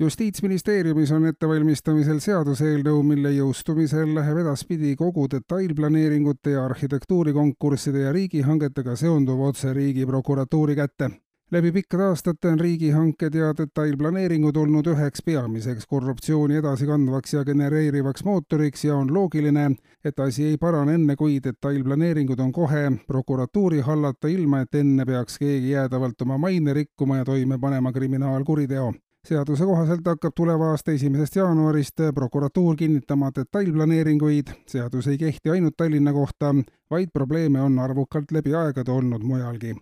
Justiitsministeeriumis on ettevalmistamisel seaduseelnõu, mille jõustumisel läheb edaspidi kogu detailplaneeringute ja arhitektuurikonkursside ja riigihangetega seonduv otse Riigiprokuratuuri kätte. Läbi pikkade aastate on riigihanked ja detailplaneeringud olnud üheks peamiseks korruptsiooni edasikandvaks ja genereerivaks mootoriks ja on loogiline, et asi ei parane enne, kui detailplaneeringud on kohe prokuratuuri hallata, ilma et enne peaks keegi jäädavalt oma maine rikkuma ja toime panema kriminaalkuriteo seaduse kohaselt hakkab tuleva aasta esimesest jaanuarist prokuratuur kinnitama detailplaneeringuid. seadus ei kehti ainult Tallinna kohta, vaid probleeme on arvukalt läbi aegade olnud mujalgi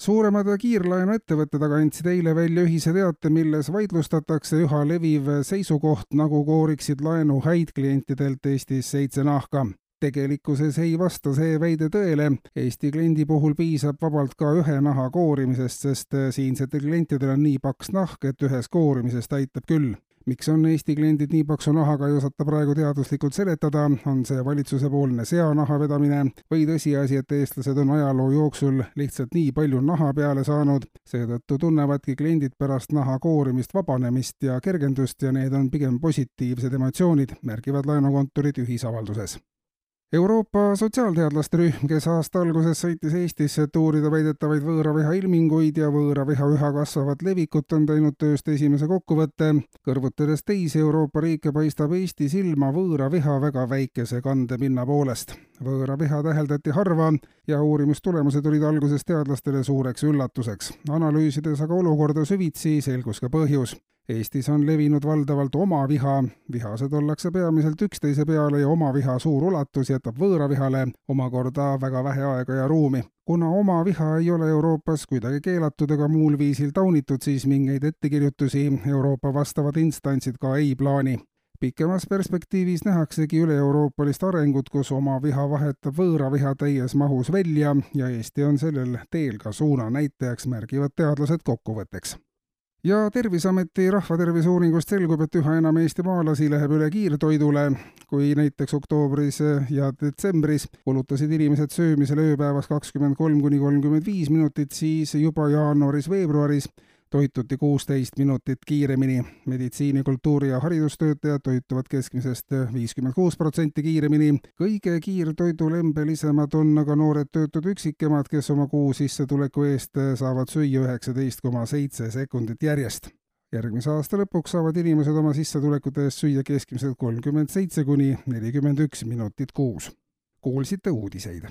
suuremad kiirlaenuettevõtted aga andsid eile välja ühise teate, milles vaidlustatakse üha leviv seisukoht, nagu kooriksid laenu häid klientidelt Eestis seitse nahka. Tegelikkuses ei vasta see väide tõele, Eesti kliendi puhul piisab vabalt ka ühe naha koorimisest, sest siinsetel klientidel on nii paks nahk, et ühest koorimisest aitab küll. Miks on Eesti kliendid nii paksu nahaga, ei osata praegu teaduslikult seletada, on see valitsusepoolne seanaha vedamine või tõsiasi, et eestlased on ajaloo jooksul lihtsalt nii palju naha peale saanud, seetõttu tunnevadki kliendid pärast naha koorimist vabanemist ja kergendust ja need on pigem positiivsed emotsioonid, märgivad laenukontorid ühisavalduses Euroopa sotsiaalteadlaste rühm, kes aasta alguses sõitis Eestisse, et uurida väidetavaid võõraviha ilminguid ja võõraviha üha kasvavat levikut, on teinud tööst esimese kokkuvõtte. kõrvutades teisi Euroopa riike, paistab Eesti silma võõraviha väga väikese kandepinna poolest. võõraviha täheldati harva ja uurimustulemused olid alguses teadlastele suureks üllatuseks. analüüsides aga olukorda süvitsi, selgus ka põhjus Eestis on levinud valdavalt omaviha, vihased ollakse peamiselt üksteise peale ja omaviha suur ulatus jätab võõravihale omakorda väga vähe aega ja ruumi. kuna omaviha ei ole Euroopas kuidagi keelatud ega muul viisil taunitud, siis mingeid ettekirjutusi Euroopa vastavad instantsid ka ei plaani. Pikemas perspektiivis nähaksegi üle-euroopalist arengut, kus oma viha vahetab võõra viha täies mahus välja ja Eesti on sellel teel ka suunanäitajaks, märgivad teadlased kokkuvõtteks ja Terviseameti rahvatervise uuringust selgub, et üha enam eestimaalasi läheb üle kiirtoidule. kui näiteks oktoobris ja detsembris kulutasid inimesed söömisele ööpäevas kakskümmend kolm kuni kolmkümmend viis minutit, siis juba jaanuaris-veebruaris toituti kuusteist minutit kiiremini. meditsiini, kultuuri ja haridustöötajad toituvad keskmisest viiskümmend kuus protsenti kiiremini. kõige kiirtoidulembelisemad on aga noored töötud üksikemad, kes oma kuu sissetuleku eest saavad süüa üheksateist koma seitse sekundit järjest järgmise aasta lõpuks saavad inimesed oma sissetulekute eest süüa keskmiselt kolmkümmend seitse kuni nelikümmend üks minutit kuus. kuulsite uudiseid